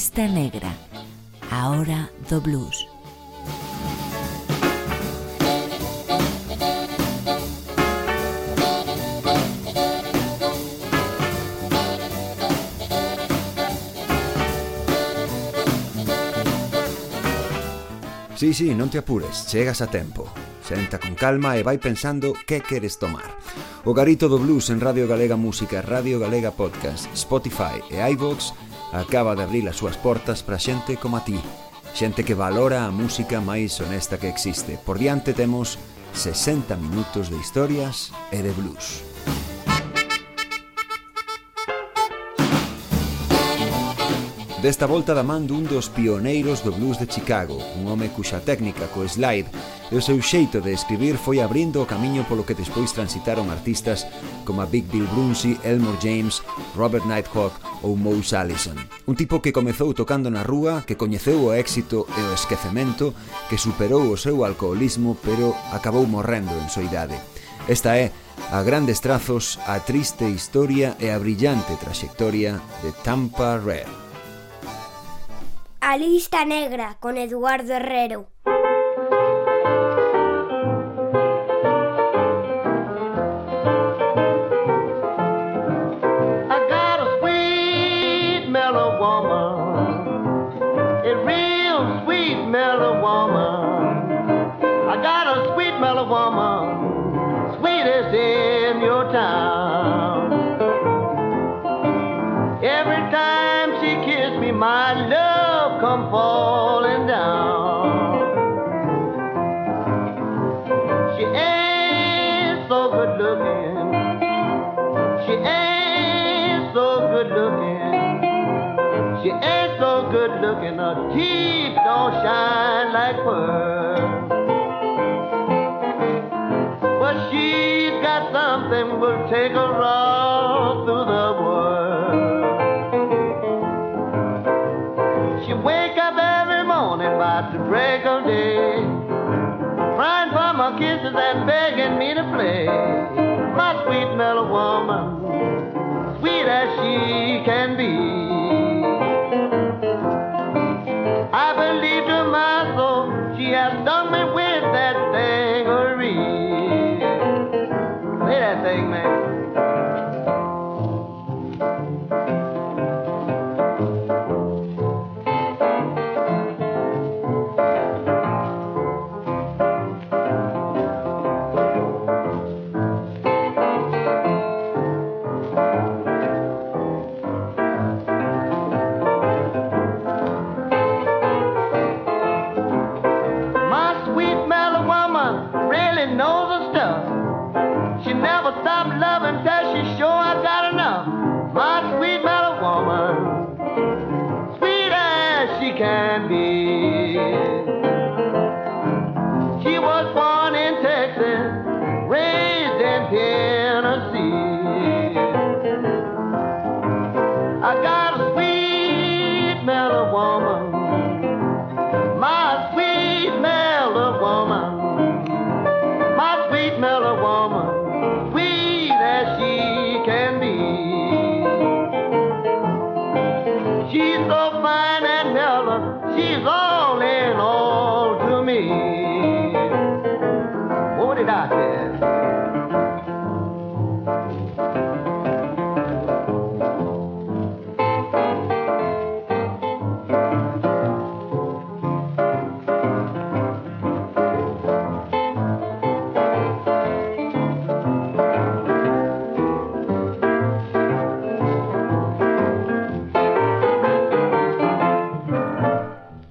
Fiesta Negra, ahora do blues. Sí, sí, non te apures, chegas a tempo. Senta con calma e vai pensando que queres tomar. O Garito do Blues en Radio Galega Música, Radio Galega Podcast, Spotify e iVoox acaba de abrir as súas portas para xente como a ti, xente que valora a música máis honesta que existe. Por diante temos 60 minutos de historias e de blues. Desta volta da man dun dos pioneiros do blues de Chicago, un home cuxa técnica co slide e o seu xeito de escribir foi abrindo o camiño polo que despois transitaron artistas como a Big Bill Brunsey, Elmore James, Robert Nighthawk ou Mouse Allison. Un tipo que comezou tocando na rúa, que coñeceu o éxito e o esquecemento, que superou o seu alcoholismo pero acabou morrendo en soidade. Esta é, a grandes trazos, a triste historia e a brillante traxectoria de Tampa Red. A lista negra con Eduardo Herrero. Good looking. She ain't so good looking. Her teeth don't shine like pearl. But she's got something will take her all through the world. She wake up every morning by the break of day, crying for my kisses and begging me to play. My sweet mellow woman,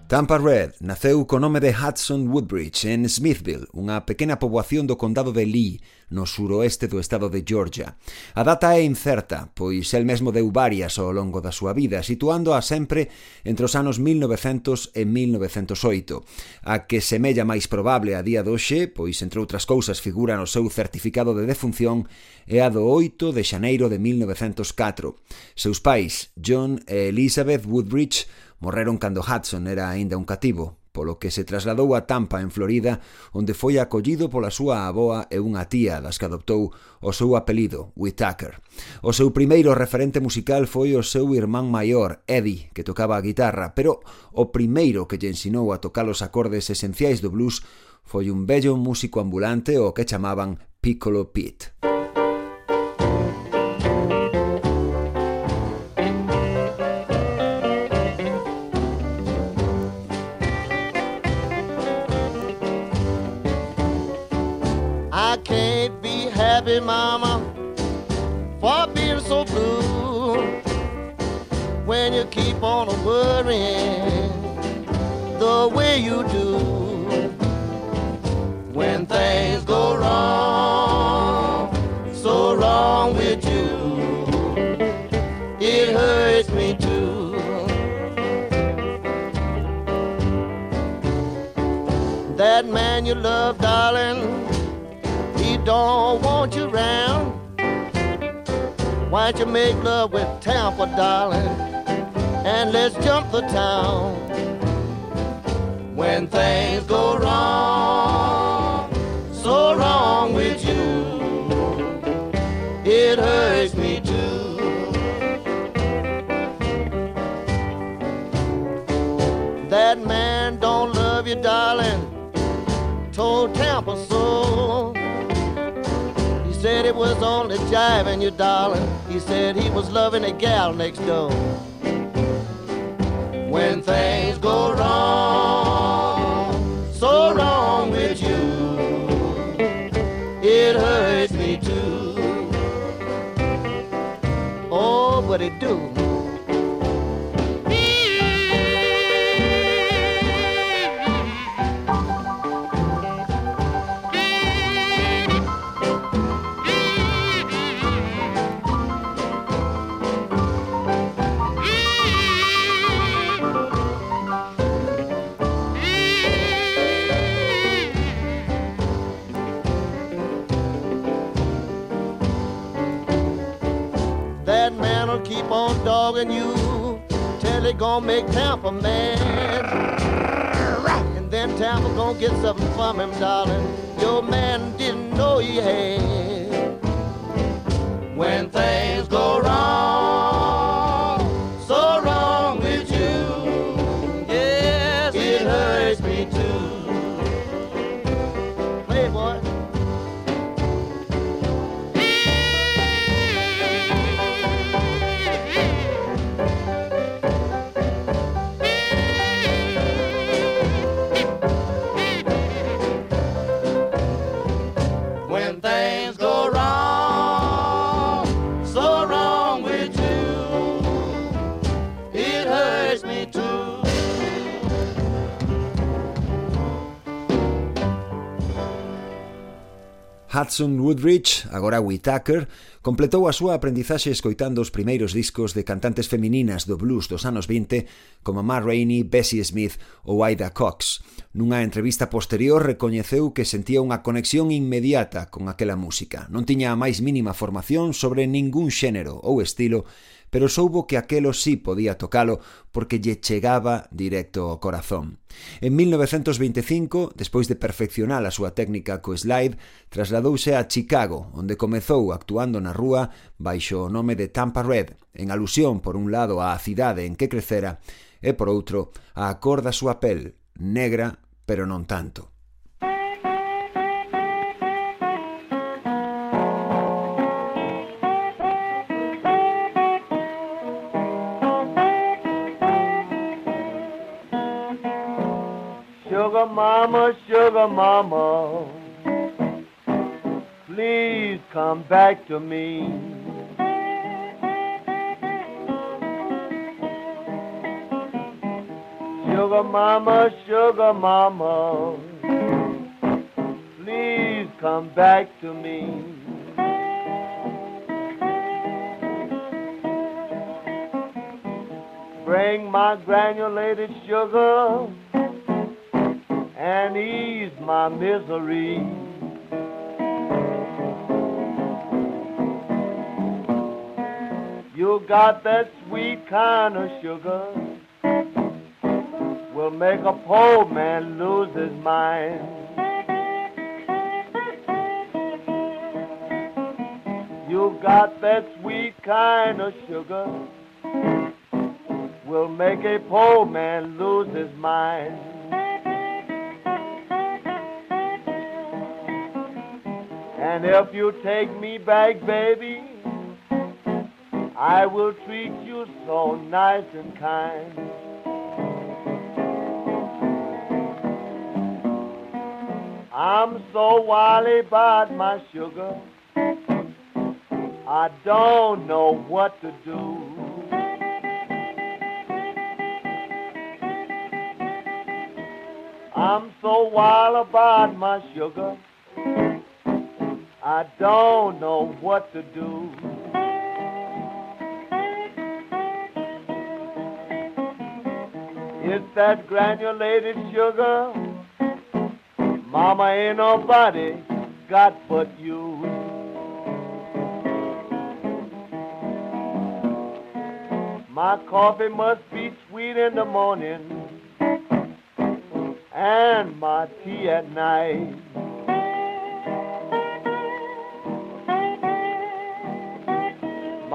Tampa Red naceu co nome de Hudson Woodbridge en Smithville, unha pequena poboación do condado de Lee, no suroeste do estado de Georgia. A data é incerta, pois el mesmo deu varias ao longo da súa vida, situándoa sempre entre os anos 1900 e 1908. A que semella máis probable a día doxe, pois entre outras cousas figura no seu certificado de defunción, é a do 8 de xaneiro de 1904. Seus pais, John e Elizabeth Woodbridge, Morreron cando Hudson era aínda un cativo, polo que se trasladou a Tampa, en Florida, onde foi acollido pola súa aboa e unha tía das que adoptou o seu apelido, Whitaker. O seu primeiro referente musical foi o seu irmán maior, Eddie, que tocaba a guitarra, pero o primeiro que lle ensinou a tocar os acordes esenciais do blues foi un bello músico ambulante o que chamaban Piccolo Pete. Mama, for being so blue. When you keep on worrying the way you do. When things go wrong, so wrong with you, it hurts me too. That man you love, darling don't want you around. Why don't you make love with Tampa, darling, and let's jump the town. When things go wrong, so wrong with you, it hurts me too. That man don't love you, darling, told Tampa so it was only jiving you, darling. He said he was loving a gal next door. When things go wrong, so wrong with you, it hurts me too. Oh, but it do. Dogging you till they gonna make Tampa mad. And then Tampa gonna get something from him, darling. Your man didn't know he had. When things go wrong. Hudson Woodridge, agora Whitaker, completou a súa aprendizaxe escoitando os primeiros discos de cantantes femininas do blues dos anos 20 como Ma Rainey, Bessie Smith ou Ida Cox. Nunha entrevista posterior recoñeceu que sentía unha conexión inmediata con aquela música. Non tiña a máis mínima formación sobre ningún xénero ou estilo pero soubo que aquelo sí podía tocalo porque lle chegaba directo ao corazón. En 1925, despois de perfeccionar a súa técnica co slide, trasladouse a Chicago, onde comezou actuando na rúa baixo o nome de Tampa Red, en alusión por un lado á cidade en que crecera e por outro á cor da súa pel, negra pero non tanto. Mama, sugar mama, please come back to me. Sugar mama, sugar mama, please come back to me. Bring my granulated sugar and ease my misery. You got that sweet kind of sugar will make a poor man lose his mind. You got that sweet kind of sugar will make a poor man lose his mind. And if you take me back, baby, I will treat you so nice and kind. I'm so wily about my sugar, I don't know what to do. I'm so wild about my sugar, I don't know what to do. It's that granulated sugar, Mama ain't nobody got but you. My coffee must be sweet in the morning and my tea at night.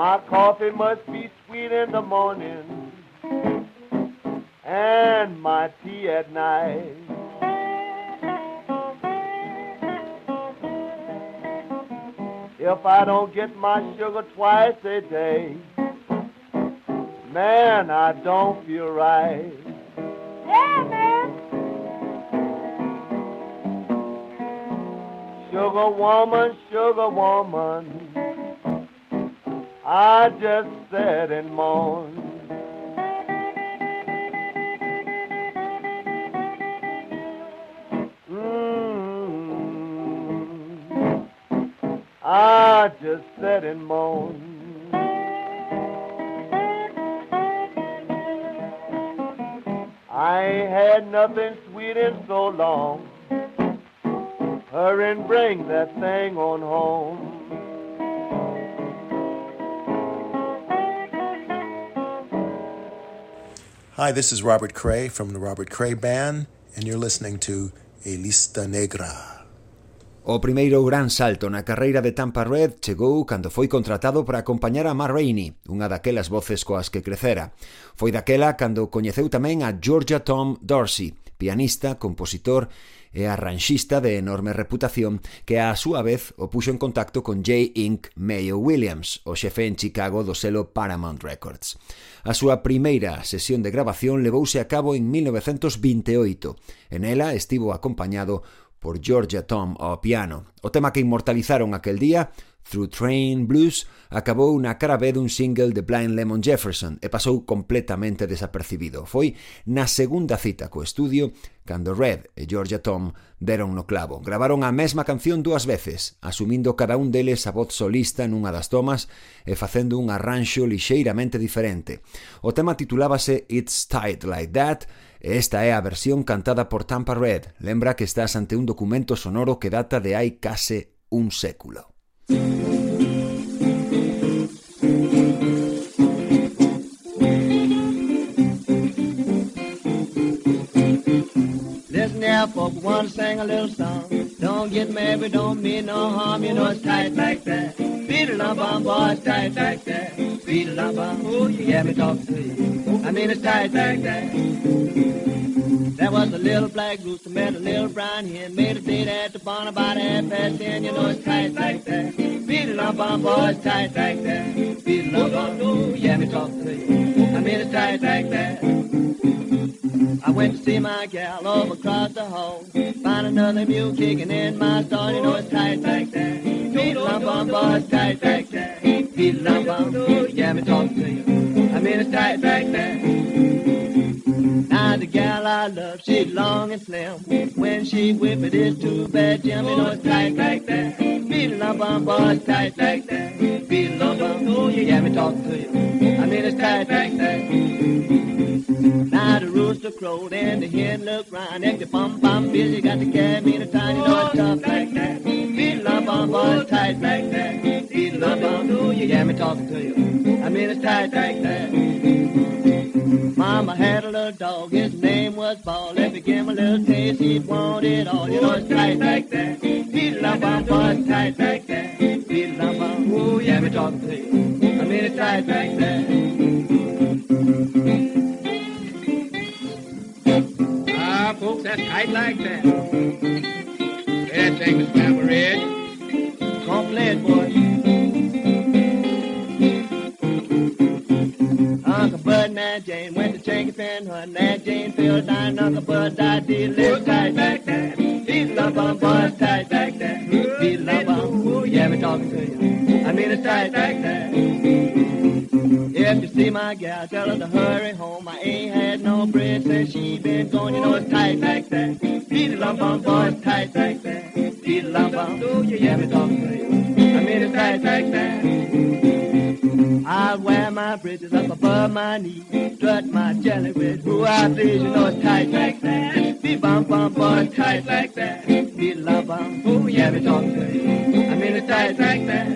My coffee must be sweet in the morning and my tea at night. If I don't get my sugar twice a day, man, I don't feel right. Yeah, man. Sugar woman, sugar woman, I just sat and moaned. Mm, I just sat and moaned. I ain't had nothing sweet in so long. Hurry and bring that thing on home. Hi, this is Robert Cray from the Robert Cray Band, and you're listening to Elista Negra. O primeiro gran salto na carreira de Tampa Red chegou cando foi contratado para acompañar a Ma Rainey, unha daquelas voces coas que crecera. Foi daquela cando coñeceu tamén a Georgia Tom Dorsey, pianista, compositor e arranxista de enorme reputación que a súa vez o puxo en contacto con J. Inc. Mayo Williams, o xefe en Chicago do selo Paramount Records. A súa primeira sesión de grabación levouse a cabo en 1928. En ela estivo acompañado por Georgia Tom ao piano. O tema que inmortalizaron aquel día Through Train Blues acabou na cara B dun single de Blind Lemon Jefferson e pasou completamente desapercibido. Foi na segunda cita co estudio cando Red e Georgia Tom deron no clavo. Gravaron a mesma canción dúas veces, asumindo cada un deles a voz solista nunha das tomas e facendo un arranxo lixeiramente diferente. O tema titulábase It's Tight Like That e esta é a versión cantada por Tampa Red. Lembra que estás ante un documento sonoro que data de hai case un século. Listen wanna sing a little song. Don't get mad, but don't mean no harm. You know it's tight like that. Beat it up, on boy, it's tight like that. Beat it up, on, oh, you hear me talk to you. I mean, it's tight like that. There was a little black rooster met a little brown hen. Made a date at the barn about half past ten. You know it's tight like that. Beat it up, on boy, it's tight like that. Beat it up, on, oh, you hear me talking to you. I mean, it's tight like that. I went to see my gal over across the hall. Find another mule kicking in my stall. You know it's tight like that. Beat on boy, it's tight like that. Beat on, oh, yeah, me talking to you. I mean it's tight like that. Now the gal I love, she's long and slim. When she whip it, it's too bad, Jim. You know it's tight like that. Beat lump on boy, it's tight like that. Beat lump on, oh, yeah, me talking to you. I mean it's tight like that. Now the rooster crowed and the hen looked round. And the bum bum busy got the cat me the tiny know it's tough like that. Lump on boy, tight like that. Lump on, oh, you hear me talking to you. I mean it's tight like that. Mama had a little dog, his name was Ball. If you give him a little taste, he'd want it all. You know it's tight like that. Beat la bum, boy, tight like that. Beat la bum, oh yeah, me talking to you. I mean it's tight like that. Ah, folks, that's tight like that. That thing, Mama Red. Play boy. Uncle Bud and Aunt Jane went to Chinky Fin hunting. Aunt Jane fell down, Uncle Bud died, did live tight like that. Beat la bum, boy, tight like that. Beat la bum, oh yeah, me talking to you. I mean it's tight like that. If you see my gal, tell her to hurry home. I ain't had no bread since she been gone. You know it's tight like that. Beat la bum, boy, it's tight like that. Beat la bum, oh yeah, me talking to you. I mean it's tight like that. I wear my bridges up above my knees, strut my jelly with who I please, you know it's tight like that. Be bum bum boy, tight like that. Be la bum, oh yeah, me talking to you. I mean it's tight like that.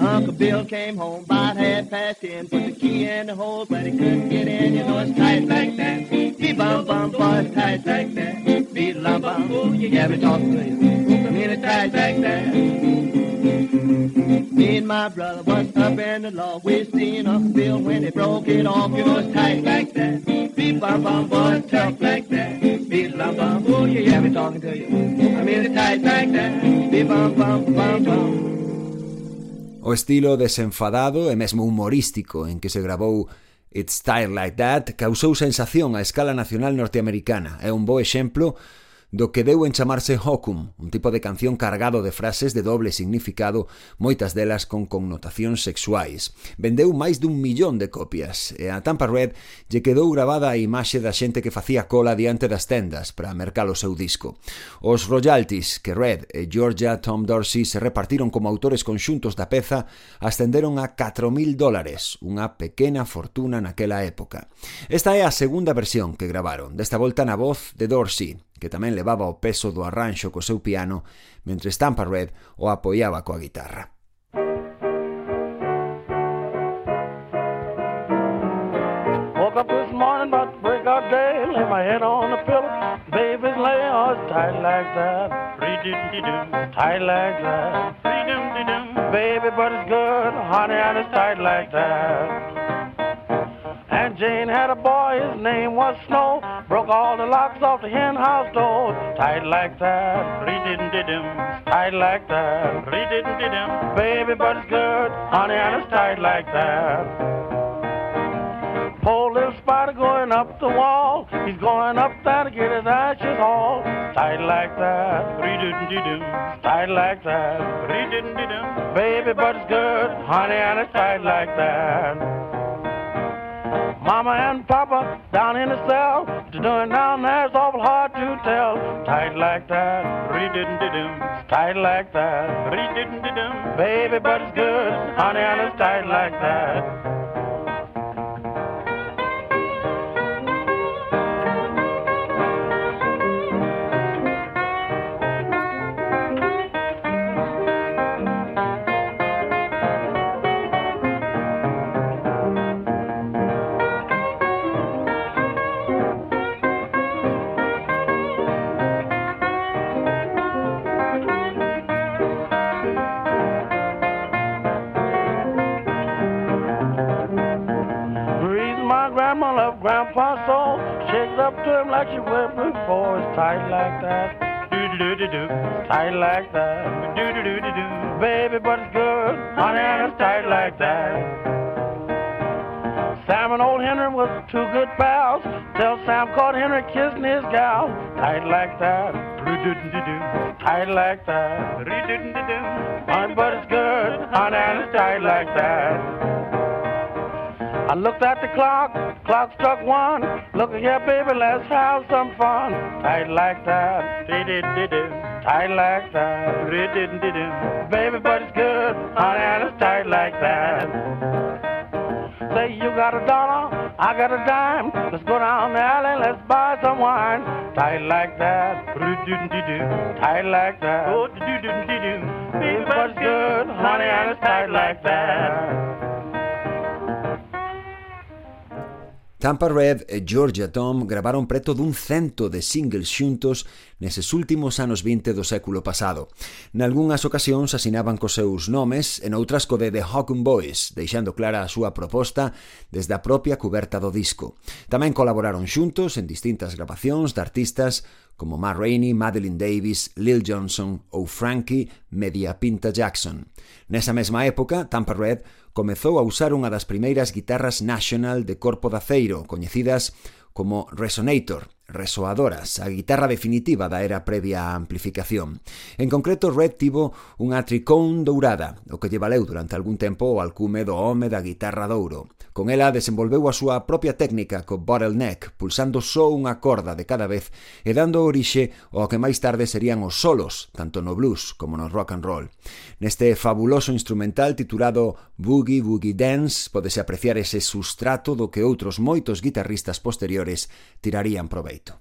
Uncle Bill came home about half past ten, put the key in the hole, but he couldn't get in, you know it's tight like that. Be bum bum boy, tight like that. Be la bum, oh yeah, me talking to you. I mean it's tight like that. Me and my brother was up in the law. We seen Uncle Bill when he broke it off. You know it's tight like that. Beep bum bum boy, tough like that. Beep bum bum, oh yeah, yeah, me talking to you. I mean it tight like that. Beep bum bum bum bum. O estilo desenfadado e mesmo humorístico en que se grabou It's Tired Like That causou sensación a escala nacional norteamericana. É un bo exemplo do que deu en chamarse hokum, un tipo de canción cargado de frases de doble significado, moitas delas con connotacións sexuais. Vendeu máis dun millón de copias e a Tampa Red lle quedou grabada a imaxe da xente que facía cola diante das tendas para mercar o seu disco. Os royalties que Red e Georgia Tom Dorsey se repartiron como autores conxuntos da peza ascenderon a 4.000 dólares, unha pequena fortuna naquela época. Esta é a segunda versión que gravaron, desta volta na voz de Dorsey, que tamén levaba o peso do arranxo co seu piano, mentre Stampa Red o apoiaba coa guitarra. Woke up this morning about to break out day Lay my head on the pillow. Baby's laying all tight like that. Free-doo-dee-doo Tight like that. Free-doo-dee-doo Baby, but it's good Honey, and it's tight like that. And Jane had a boy, his name was Snow. Broke all the locks off the hen house door. Tight like that, re-didn't-did-him. Tight like that, re-didn't-did-him. Baby, but it's good, honey, and it's tight like that. Poor little spider going up the wall. He's going up there to get his ashes all. Tight like that, re-didn't-did-him. Tight like that, re-didn't-did-him. Baby, but it's good, honey, and it's tight like that. Mama and Papa down in the cell. What you doing down there is awful hard to tell. Tight like that, re didn't dum. Tight like that, re didn't dum. Baby, but it's good, honey, and it's tight like that. Grandpa soul shakes up to him like she went before. It's tight like that. Do do do do Tight like that. Do do do do do. Baby, but it's good. Honey, and it's tight like that. Sam and old Henry was two good pals. Till Sam caught Henry kissing his gal. Tight like that. Tight like that. Honey, but it's good. Honey, and it's tight like that. I looked at the clock, clock struck one. Look here, baby, let's have some fun. Tight like that, dee dee dee dee. Tight like that, dee dee dee dee. Baby, but it's good, honey, and it's tight like that. Say you got a dollar, I got a dime. Let's go down the alley, let's buy some wine. Tight like that, tight like that. Oh, Baby, but it's good, honey, and it's tight like that. Tampa Red e Georgia Tom gravaron preto dun cento de singles xuntos neses últimos anos 20 do século pasado. Nalgúnas ocasións asinaban cos seus nomes e noutras co de The Hawken Boys, deixando clara a súa proposta desde a propia cuberta do disco. Tamén colaboraron xuntos en distintas grabacións de artistas como Ma Rainey, Madeline Davis, Lil Johnson ou Frankie Mediapinta Jackson. Nesa mesma época, Tampa Red comezou a usar unha das primeiras guitarras National de corpo de aceiro, coñecidas como Resonator, resoadoras, a guitarra definitiva da era previa á amplificación. En concreto, Red tivo unha tricón dourada, o que lle valeu durante algún tempo o alcume do home da guitarra douro. Con ela desenvolveu a súa propia técnica co bottleneck, pulsando só unha corda de cada vez e dando orixe ao que máis tarde serían os solos, tanto no blues como no rock and roll. Neste fabuloso instrumental titulado Boogie Boogie Dance podese apreciar ese sustrato do que outros moitos guitarristas posteriores tirarían proveito.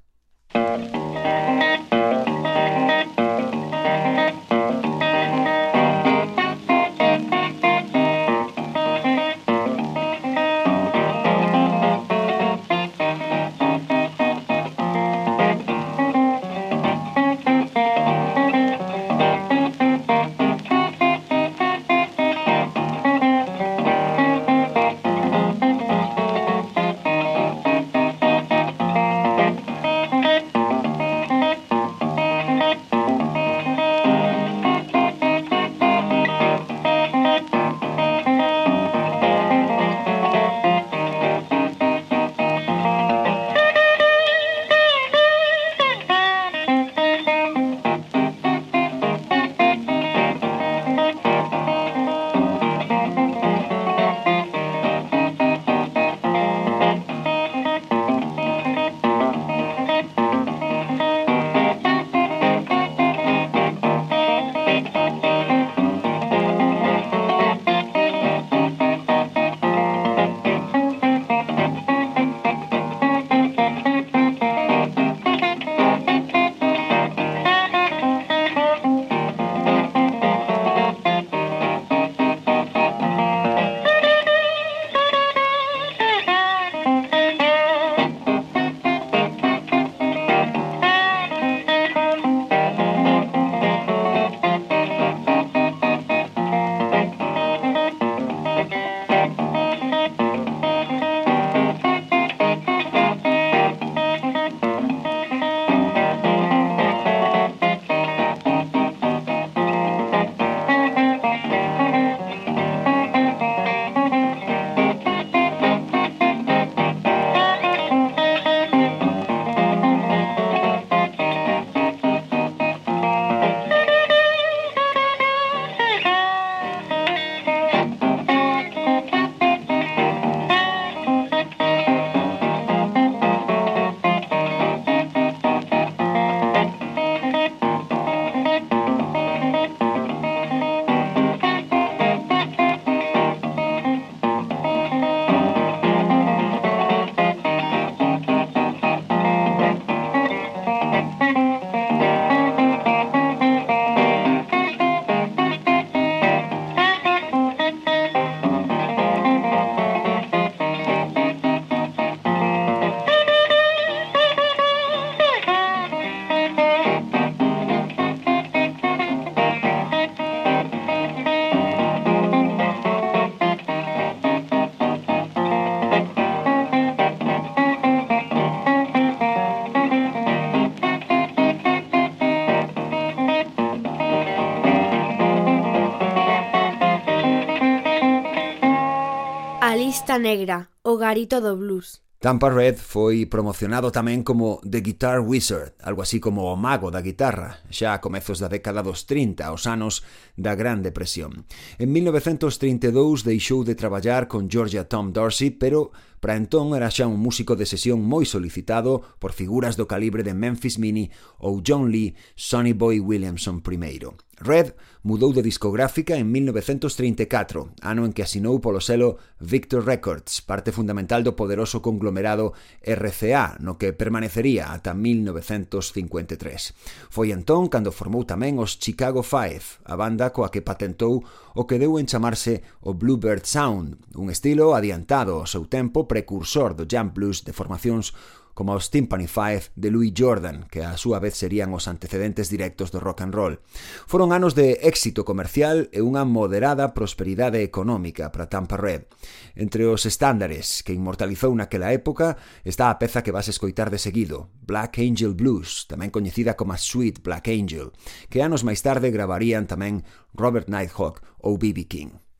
Lista Negra, o garito do blues. Tampa Red foi promocionado tamén como The Guitar Wizard, algo así como o mago da guitarra, xa a comezos da década dos 30, os anos da Gran Depresión. En 1932 deixou de traballar con Georgia Tom Dorsey, pero Para entón era xa un músico de sesión moi solicitado por figuras do calibre de Memphis Mini ou John Lee, Sonny Boy Williamson I. Red mudou de discográfica en 1934, ano en que asinou polo selo Victor Records, parte fundamental do poderoso conglomerado RCA, no que permanecería ata 1953. Foi entón cando formou tamén os Chicago Five, a banda coa que patentou o que deu en chamarse o Bluebird Sound, un estilo adiantado ao seu tempo precursor do jam blues de formacións como os Timpani Five de Louis Jordan, que a súa vez serían os antecedentes directos do rock and roll. Foron anos de éxito comercial e unha moderada prosperidade económica para Tampa Red. Entre os estándares que inmortalizou naquela época está a peza que vas escoitar de seguido, Black Angel Blues, tamén coñecida como Sweet Black Angel, que anos máis tarde gravarían tamén Robert Nighthawk ou B.B. King.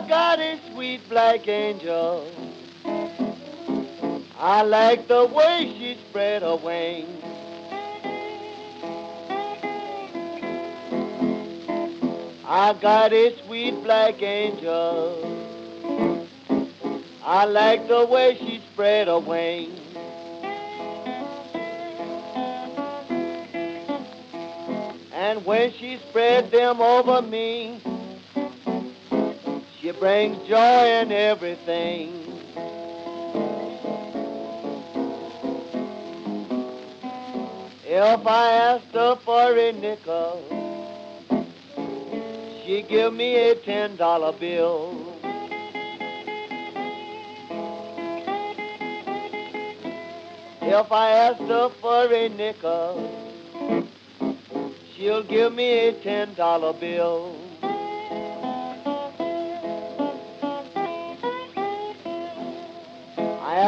I got a sweet black angel. I like the way she spread her wings. I got a sweet black angel. I like the way she spread her wings. And when she spread them over me, she brings joy in everything. If I asked her for a nickel, she give me a ten dollar bill. If I asked her for a nickel, she'll give me a ten dollar bill.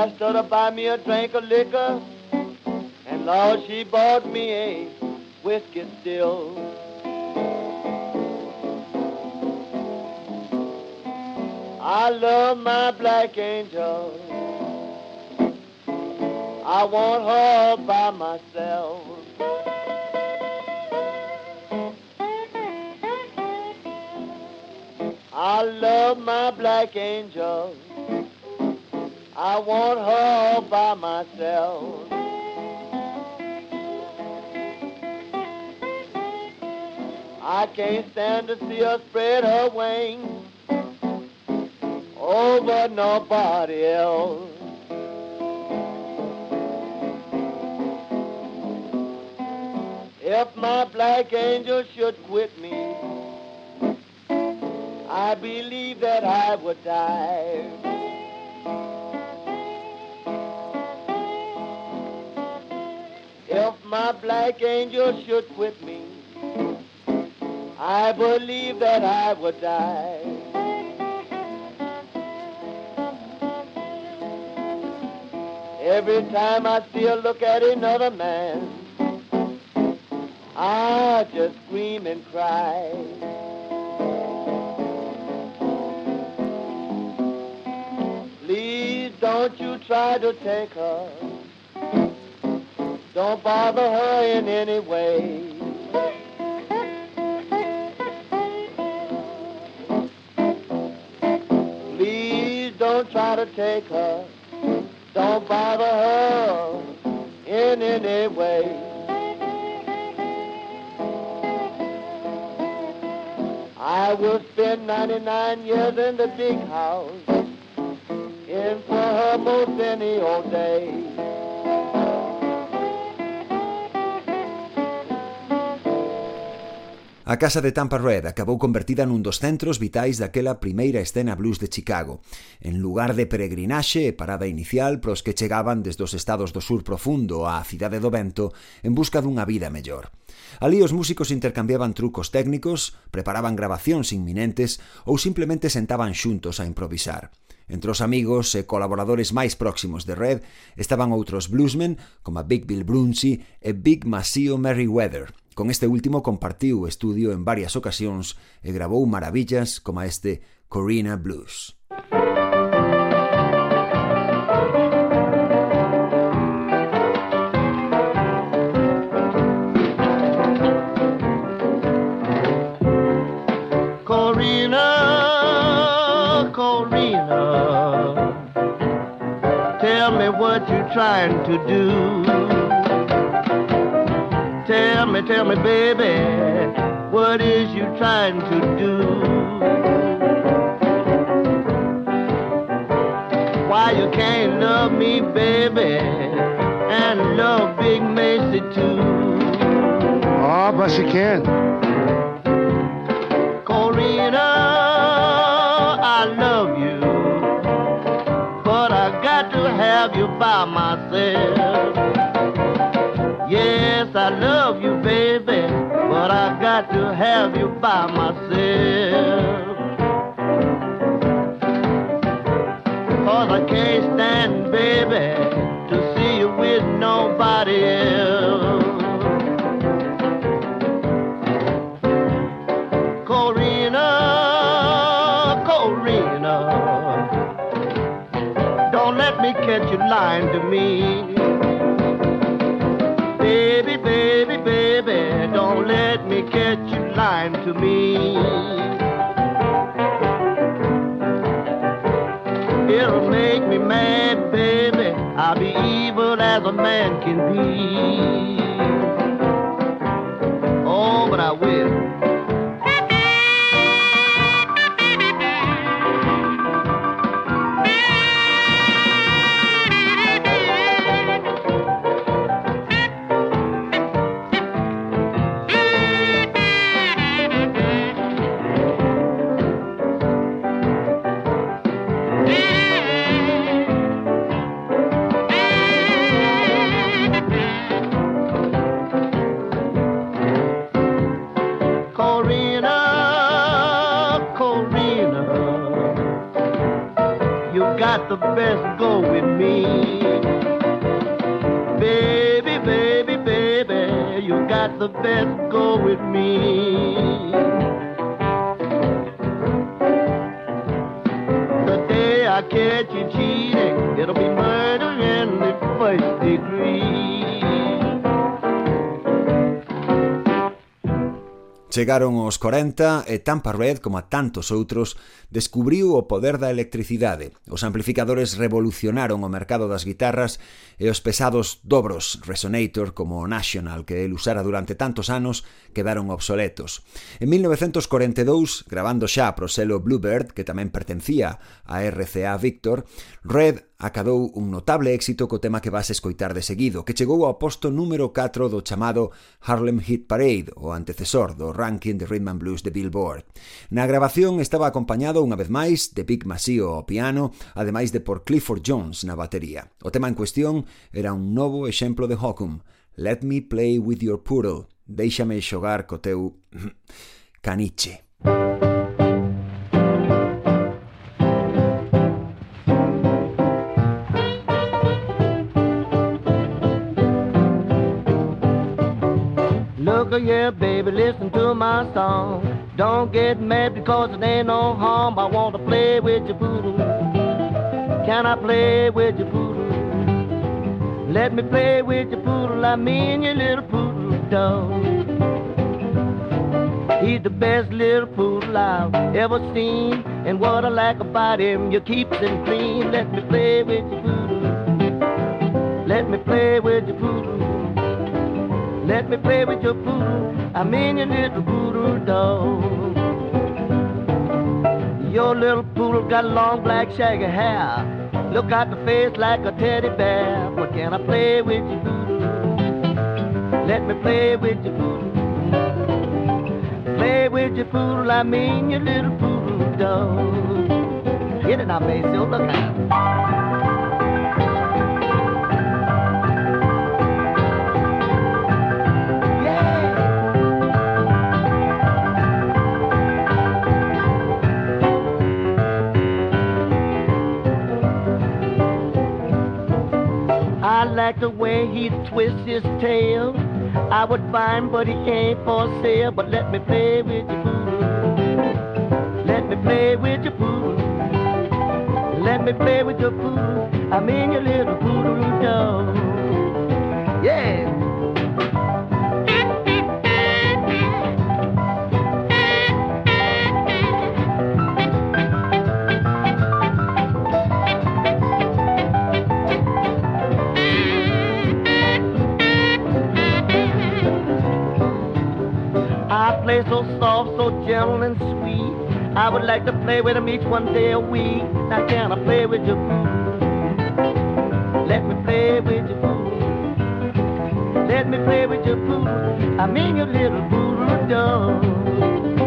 Asked her to buy me a drink of liquor, and Lord, she bought me a whiskey still. I love my black angel. I want her by myself. I love my black angel. I want her all by myself. I can't stand to see her spread her wings over nobody else. If my black angel should quit me, I believe that I would die. My black angel should quit me, I believe that I would die. Every time I see her look at another man, I just scream and cry. Please don't you try to take her. Don't bother her in any way. Please don't try to take her. Don't bother her in any way. I will spend 99 years in the big house in for her most any old day. A casa de Tampa Red acabou convertida nun dos centros vitais daquela primeira escena blues de Chicago, en lugar de peregrinaxe e parada inicial pros que chegaban desde os estados do sur profundo á cidade do vento en busca dunha vida mellor. Alí os músicos intercambiaban trucos técnicos, preparaban grabacións inminentes ou simplemente sentaban xuntos a improvisar. Entre os amigos e colaboradores máis próximos de Red estaban outros bluesmen como Big Bill Brunsey e Big Masio Merriweather, Con este último compartiu estudio en varias ocasións e grabou maravillas como este Corina Blues. Trying to do. Tell me, tell me, baby, what is you trying to do? Why you can't love me, baby, and love Big Macy too. Oh, but she can. Corina, I love you, but I got to have you by myself. Yes, I love you, baby, but I got to have you by myself. Cause I can't stand, baby, to see you with nobody else. Corina, Corina, don't let me catch you lying to me. Baby, baby, baby, don't let me catch you lying to me. It'll make me mad, baby. I'll be evil as a man can be. Oh, but I will. The go with me. Baby, baby, baby, you got the best Chegaron os 40 e Tampa Red, como a tantos outros, descubriu o poder da electricidade. Os amplificadores revolucionaron o mercado das guitarras e os pesados dobros Resonator como o National que el usara durante tantos anos quedaron obsoletos. En 1942, grabando xa pro selo Bluebird, que tamén pertencía a RCA Victor, Red acadou un notable éxito co tema que vas escoitar de seguido, que chegou ao posto número 4 do chamado Harlem Hit Parade, o antecesor do ranking de Rhythm and Blues de Billboard. Na grabación estaba acompañado unha vez máis de Big Masio ao piano, ademais de por Clifford Jones na batería. O tema en cuestión era un novo exemplo de Hockum, Let Me Play With Your Poodle, Déixame xogar co teu caniche. Don't get mad because it ain't no harm. I want to play with your poodle. Can I play with your poodle? Let me play with your poodle. I mean your little poodle dog. He's the best little poodle I've ever seen. And what I like about him, you keep him clean. Let me play with your poodle. Let me play with your poodle. Let me play with your poodle. I mean your little poodle dog. Your little poodle got long black shaggy hair. Look at the face like a teddy bear. But can I play with you? poodle? Let me play with your poodle. Play with your poodle, I mean your little poodle dog. Get it now, Maceo, look out. The way he twists his tail. I would find, but he ain't for sale. But let me play with your poodle. Let me play with your poodle. Let me play with your poodle. I mean your little poodle dog. Yeah. gentle and sweet. I would like to play with him each one day a week. Now can I play with you? Let me play with you. Let me play with your boo. I mean your little boo dog.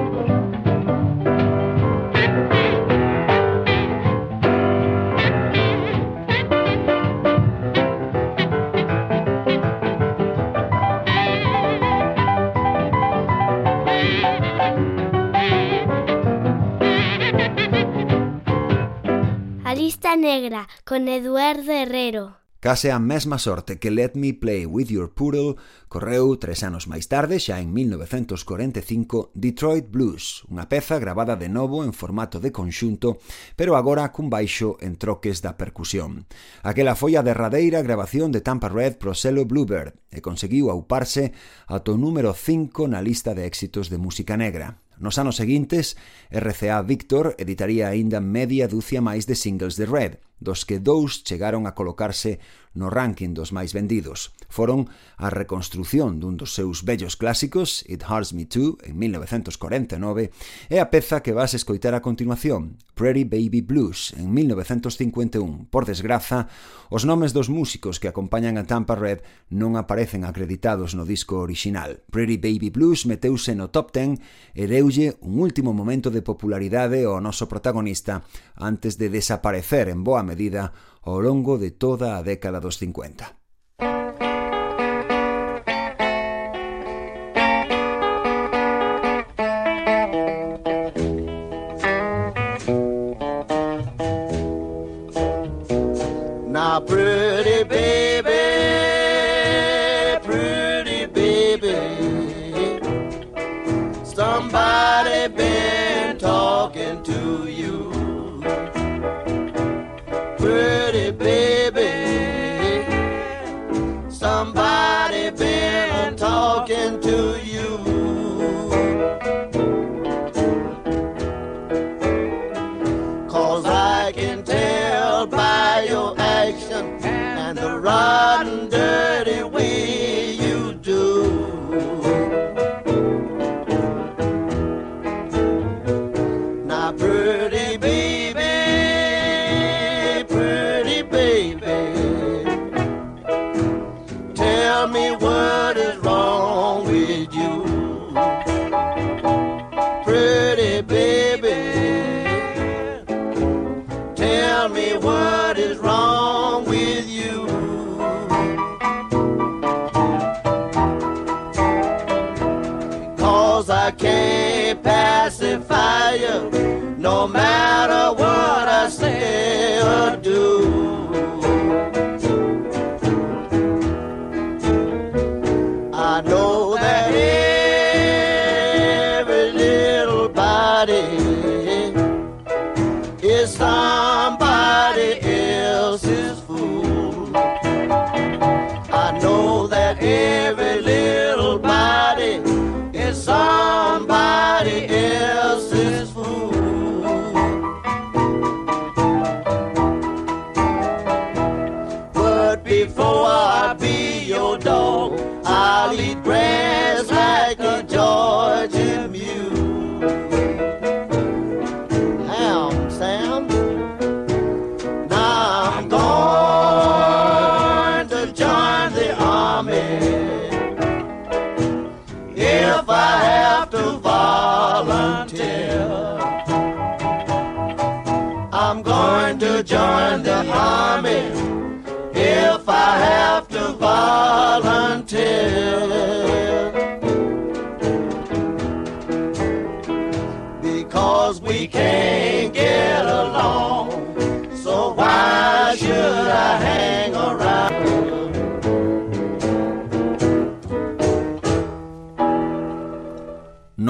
Negra, con Eduardo Herrero. Case a mesma sorte que Let Me Play With Your Poodle correu tres anos máis tarde, xa en 1945, Detroit Blues, unha peza gravada de novo en formato de conxunto, pero agora cun baixo en troques da percusión. Aquela foi a derradeira grabación de Tampa Red pro selo Bluebird e conseguiu auparse ata o número 5 na lista de éxitos de música negra. Nos anos seguintes, RCA Victor editaría aínda media dúcia máis de singles de Red, dos que dous chegaron a colocarse no ranking dos máis vendidos. Foron a reconstrución dun dos seus bellos clásicos, It Hurts Me Too, en 1949, e a peza que vas escoitar a continuación, Pretty Baby Blues, en 1951. Por desgraza, os nomes dos músicos que acompañan a Tampa Red non aparecen acreditados no disco original. Pretty Baby Blues meteuse no top 10 e deulle un último momento de popularidade ao noso protagonista antes de desaparecer en boa medida ao longo de toda a década dos 50. And the rotten, dirty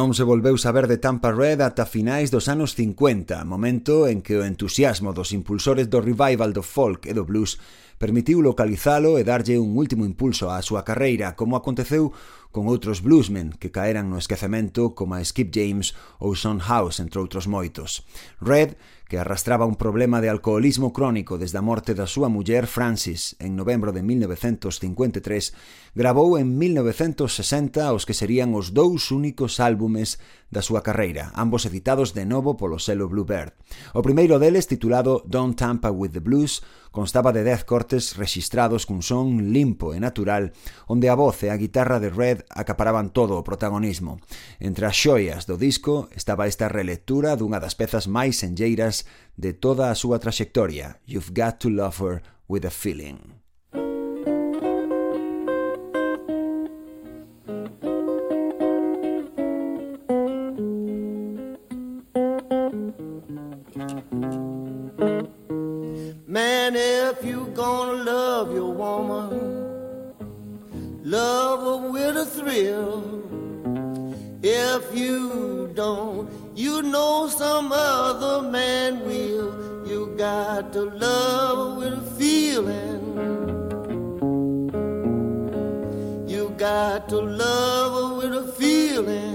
non se volveu saber de Tampa Red ata finais dos anos 50, momento en que o entusiasmo dos impulsores do revival do folk e do blues permitiu localizalo e darlle un último impulso á súa carreira, como aconteceu con outros bluesmen que caeran no esquecemento como Skip James ou Son House, entre outros moitos. Red que arrastraba un problema de alcoholismo crónico desde a morte da súa muller Francis en novembro de 1953, gravou en 1960 os que serían os dous únicos álbumes da súa carreira, ambos editados de novo polo selo Bluebird. O primeiro deles, titulado Don't Tampa with the Blues, constaba de 10 cortes registrados cun son limpo e natural, onde a voz e a guitarra de Red acaparaban todo o protagonismo. Entre as xoias do disco estaba esta relectura dunha das pezas máis enlleiras de toda a súa traxectoria, You've Got to Love Her with a Feeling. Man, if you gonna love your woman, love her with a thrill. If you don't, you know some other man will. You got to love her with a feeling. You got to love her with a feeling.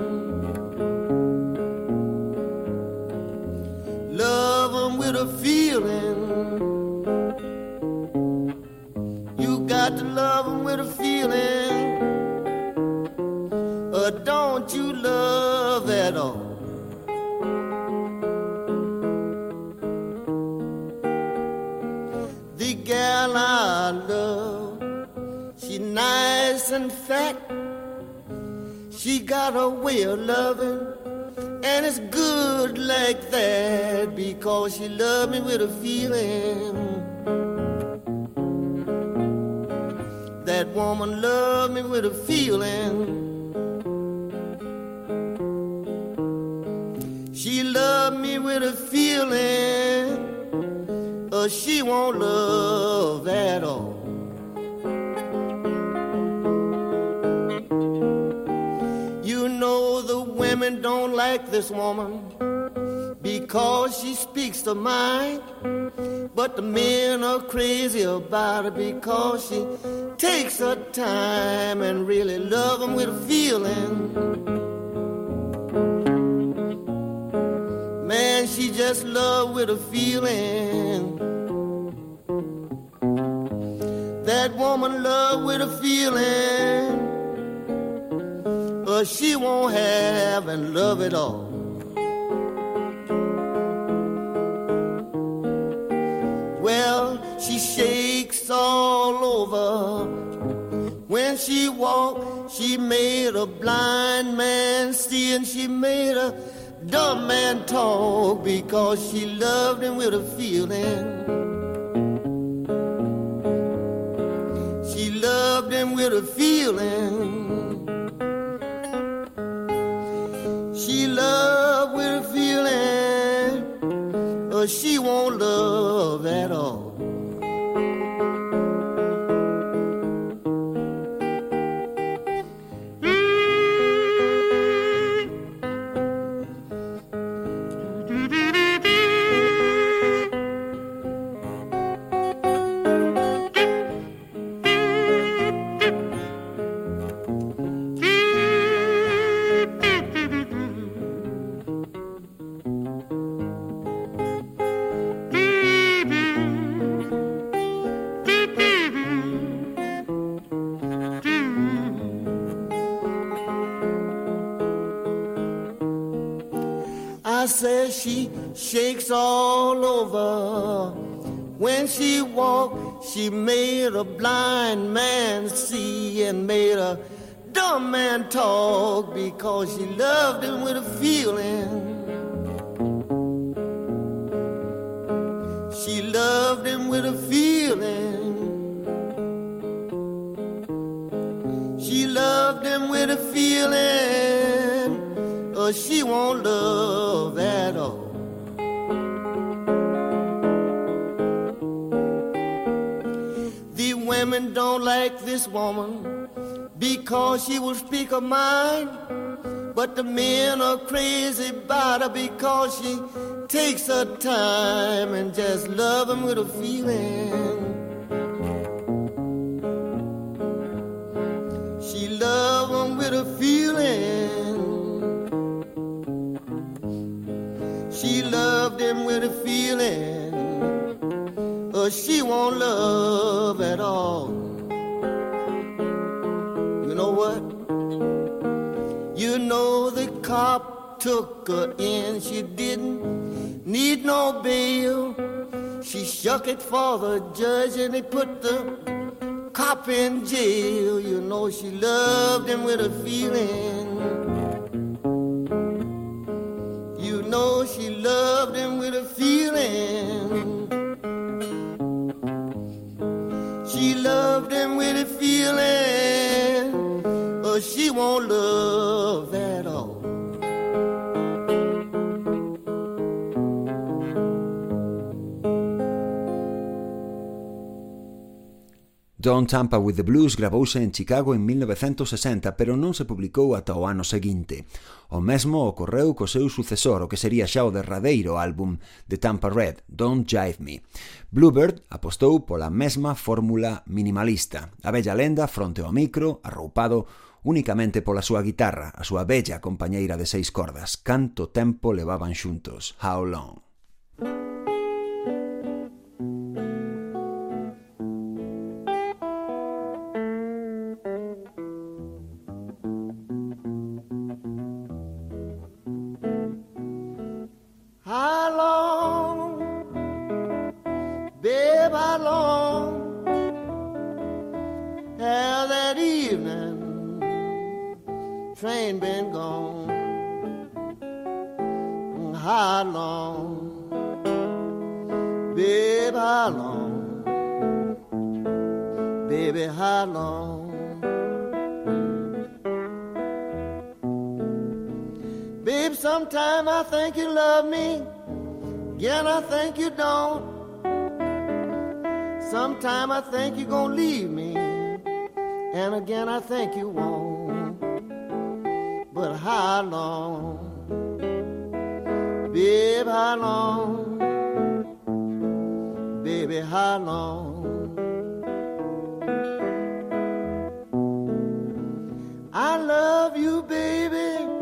love them with a feeling. You got to love them with a feeling. Or don't you love at all? The gal I love, she nice and fat. She got a way of loving loved me with a feeling. That woman loved me with a feeling. She loved me with a feeling, or she won't love at all. Women don't like this woman because she speaks the mind. But the men are crazy about her because she takes her time and really love them with a feeling. Man, she just love with a feeling. That woman love with a feeling. But she won't have and love it all. Well, she shakes all over. When she walked, she made a blind man see, and she made a dumb man talk because she loved him with a feeling. She loved him with a feeling. She won't love at all. Shakes all over. When she walked, she made a blind man see and made a dumb man talk because she loved him with a feeling. She loved him with a feeling. She loved him with a feeling, or she won't love this woman because she will speak her mind. But the men are crazy about her because she takes her time and just love them with a feeling. She love them with a feeling. She loved them with a feeling. Or she won't love at all. Cop took her in. She didn't need no bail. She shook it for the judge and he put the cop in jail. You know she loved him with a feeling. You know she loved him with a feeling. She loved him with a feeling. But she won't love at all. Don't Tampa with the Blues grabouse en Chicago en 1960, pero non se publicou ata o ano seguinte. O mesmo ocorreu co seu sucesor, o que sería xa o derradeiro álbum de Tampa Red, Don't Jive Me. Bluebird apostou pola mesma fórmula minimalista. A bella lenda fronte ao micro, arroupado únicamente pola súa guitarra, a súa bella compañeira de seis cordas. Canto tempo levaban xuntos. How long? Think you're gonna leave me, and again I think you won't. But how long, babe, how long, baby, how long? I love you, baby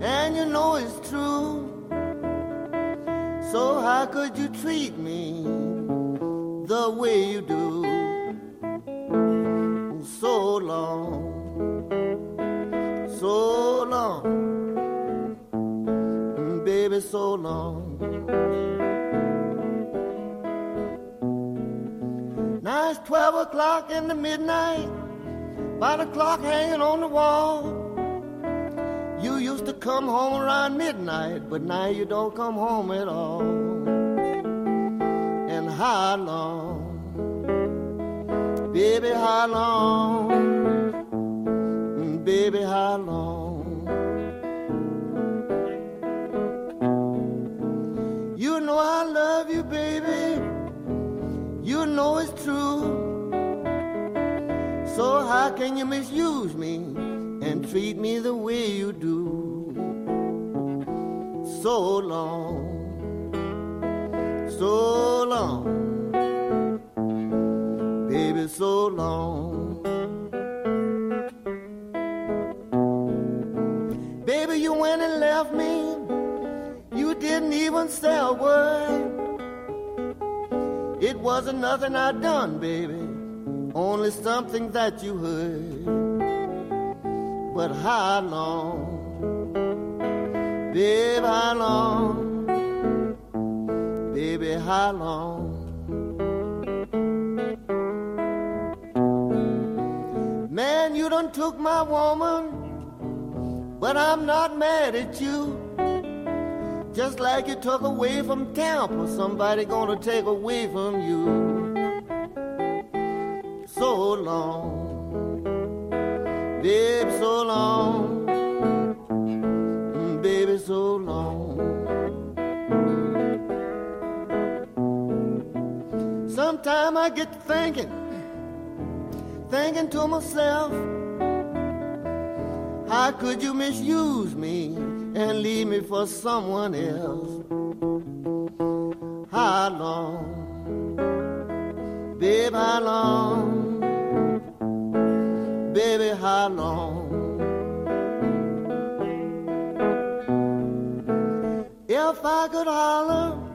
and you know it's true. So how could you treat me the way you do? So long, so long, baby, so long. Now it's twelve o'clock in the midnight, by the clock hanging on the wall. You used to come home around midnight, but now you don't come home at all. How long, baby, how long, Mm, baby, how long? You know I love you, baby. You know it's true. So how can you misuse me? and treat me the way you do. So long, so long, baby, so long. Baby, you went and left me. You didn't even say a word. It wasn't nothing I done, baby, only something that you heard but how long, babe, how long, baby, how long? Man, you done took my woman, but I'm not mad at you. Just like you took away from Tampa, somebody gonna take away from you. So long babe, so long, I get to thinking, thinking to myself, How could you misuse me and leave me for someone else? How long, babe, how long, baby, how long? If I could holler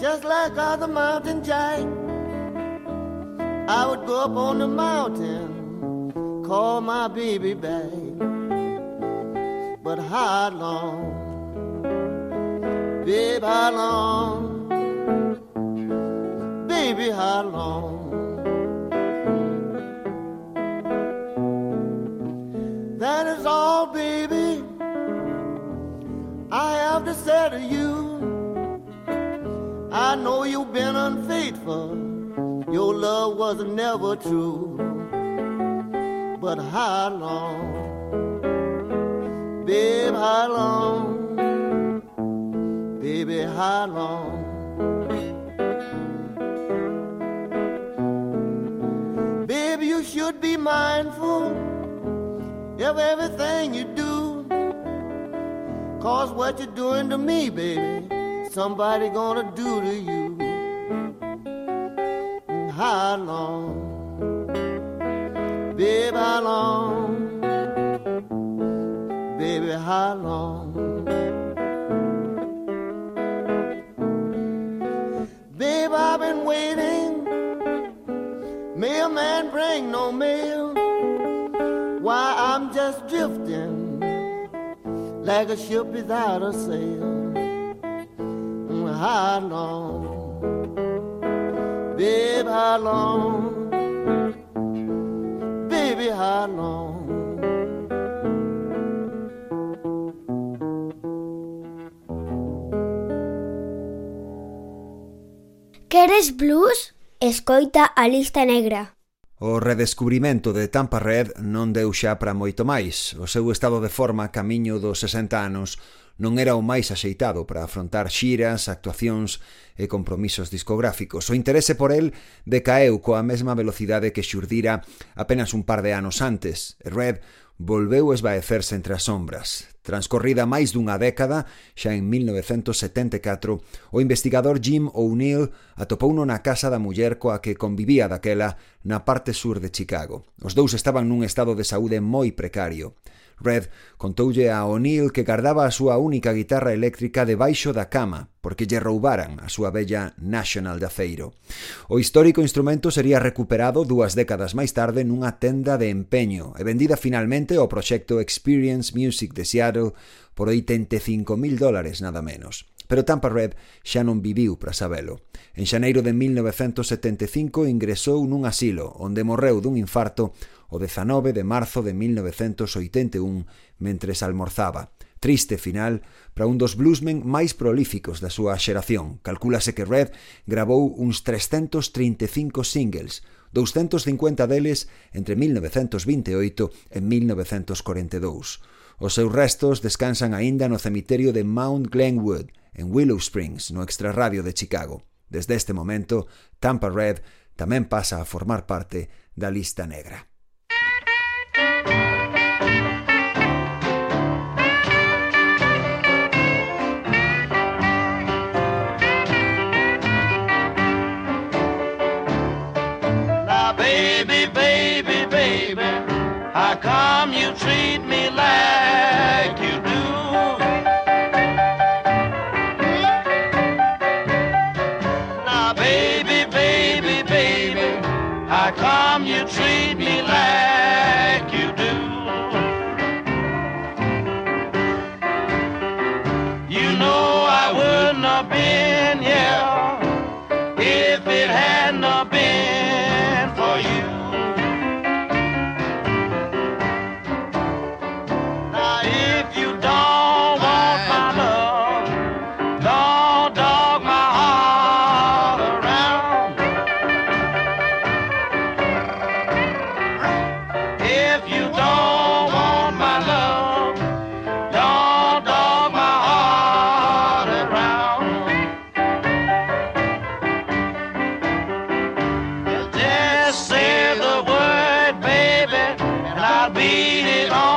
just like other mountain jack, I would go up on the mountain, call my baby back. But how long, babe, how long, baby, how long? Know you've been unfaithful, your love was never true. But how long, babe, how long, baby, how long? Baby, you should be mindful of everything you do. Cause what you're doing to me, baby, somebody gonna do to you. How long, baby, how long, baby, how long? Babe, I've been waiting. Mailman bring no mail. Why, I'm just drifting like a ship without a sail. how long, babe, how long, baby, how long. Queres blues? Escoita a lista negra. O redescubrimento de Tampa Red non deu xa para moito máis. O seu estado de forma camiño dos 60 anos non era o máis axeitado para afrontar xiras, actuacións e compromisos discográficos. O interese por el decaeu coa mesma velocidade que xurdira apenas un par de anos antes. Red volveu esvaecerse entre as sombras. Transcorrida máis dunha década, xa en 1974, o investigador Jim O'Neill atopouno na casa da muller coa que convivía daquela na parte sur de Chicago. Os dous estaban nun estado de saúde moi precario. Red contoulle a O'Neill que guardaba a súa única guitarra eléctrica debaixo da cama porque lle roubaran a súa bella National de Aceiro. O histórico instrumento sería recuperado dúas décadas máis tarde nunha tenda de empeño e vendida finalmente ao proxecto Experience Music de Seattle por 85.000 dólares nada menos pero Tampa Red xa non viviu para sabelo. En xaneiro de 1975 ingresou nun asilo, onde morreu dun infarto o 19 de marzo de 1981 mentres almorzaba. Triste final para un dos bluesmen máis prolíficos da súa xeración. Calcúlase que Red gravou uns 335 singles, 250 deles entre 1928 e 1942. Os seus restos descansan aínda no cemiterio de Mount Glenwood, en Willow Springs, no extrarradio de Chicago. Desde este momento, Tampa Red tamén pasa a formar parte da lista negra. Baby, baby, baby, Beat it on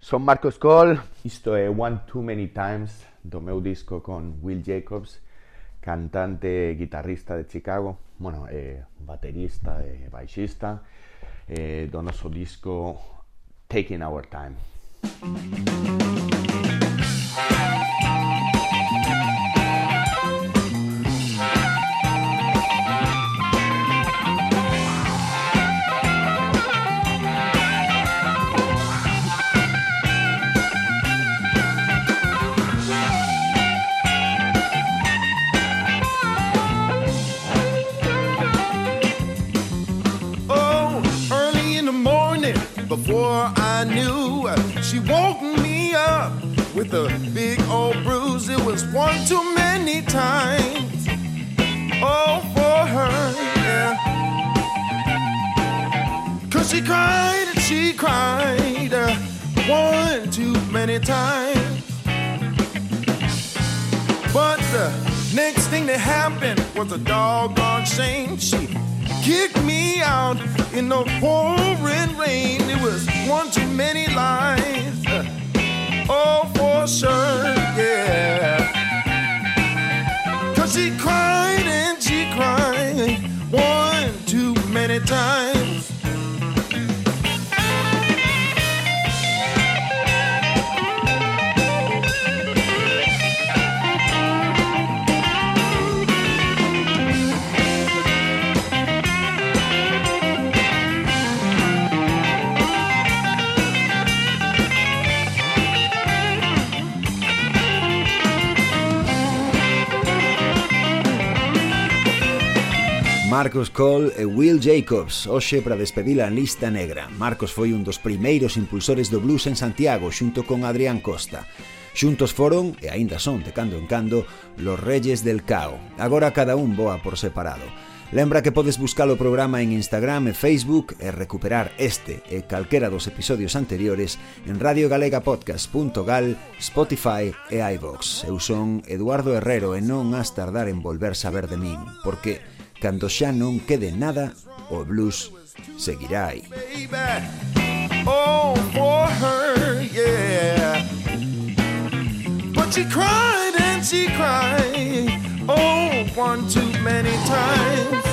Son Marcos Cole, isto é One Too Many Times. Do meu disco con Will Jacobs, cantante e guitarrista de Chicago, bueno, eh, baterista e baixista, eh, do noso disco Taking Our Time. Too many times. Oh, for her, yeah. Cause she cried and she cried uh, one too many times. But the next thing that happened was a doggone shame. She kicked me out in the pouring rain. It was one too many lies. Uh, Oh, for sure, yeah. She cried and she cried one too many times. Marcos Cole e Will Jacobs, hoxe para despedir a lista negra. Marcos foi un dos primeiros impulsores do blues en Santiago xunto con Adrián Costa. Xuntos foron, e aínda son de cando en cando, los reyes del cao. Agora cada un voa por separado. Lembra que podes buscar o programa en Instagram e Facebook e recuperar este e calquera dos episodios anteriores en radiogalegapodcast.gal, Spotify e iVox. Eu son Eduardo Herrero e non has tardar en volver saber de min, porque cando xa non quede nada, o blues seguirá aí. Oh, for her, yeah. But she cried and she cried, oh, one too many times.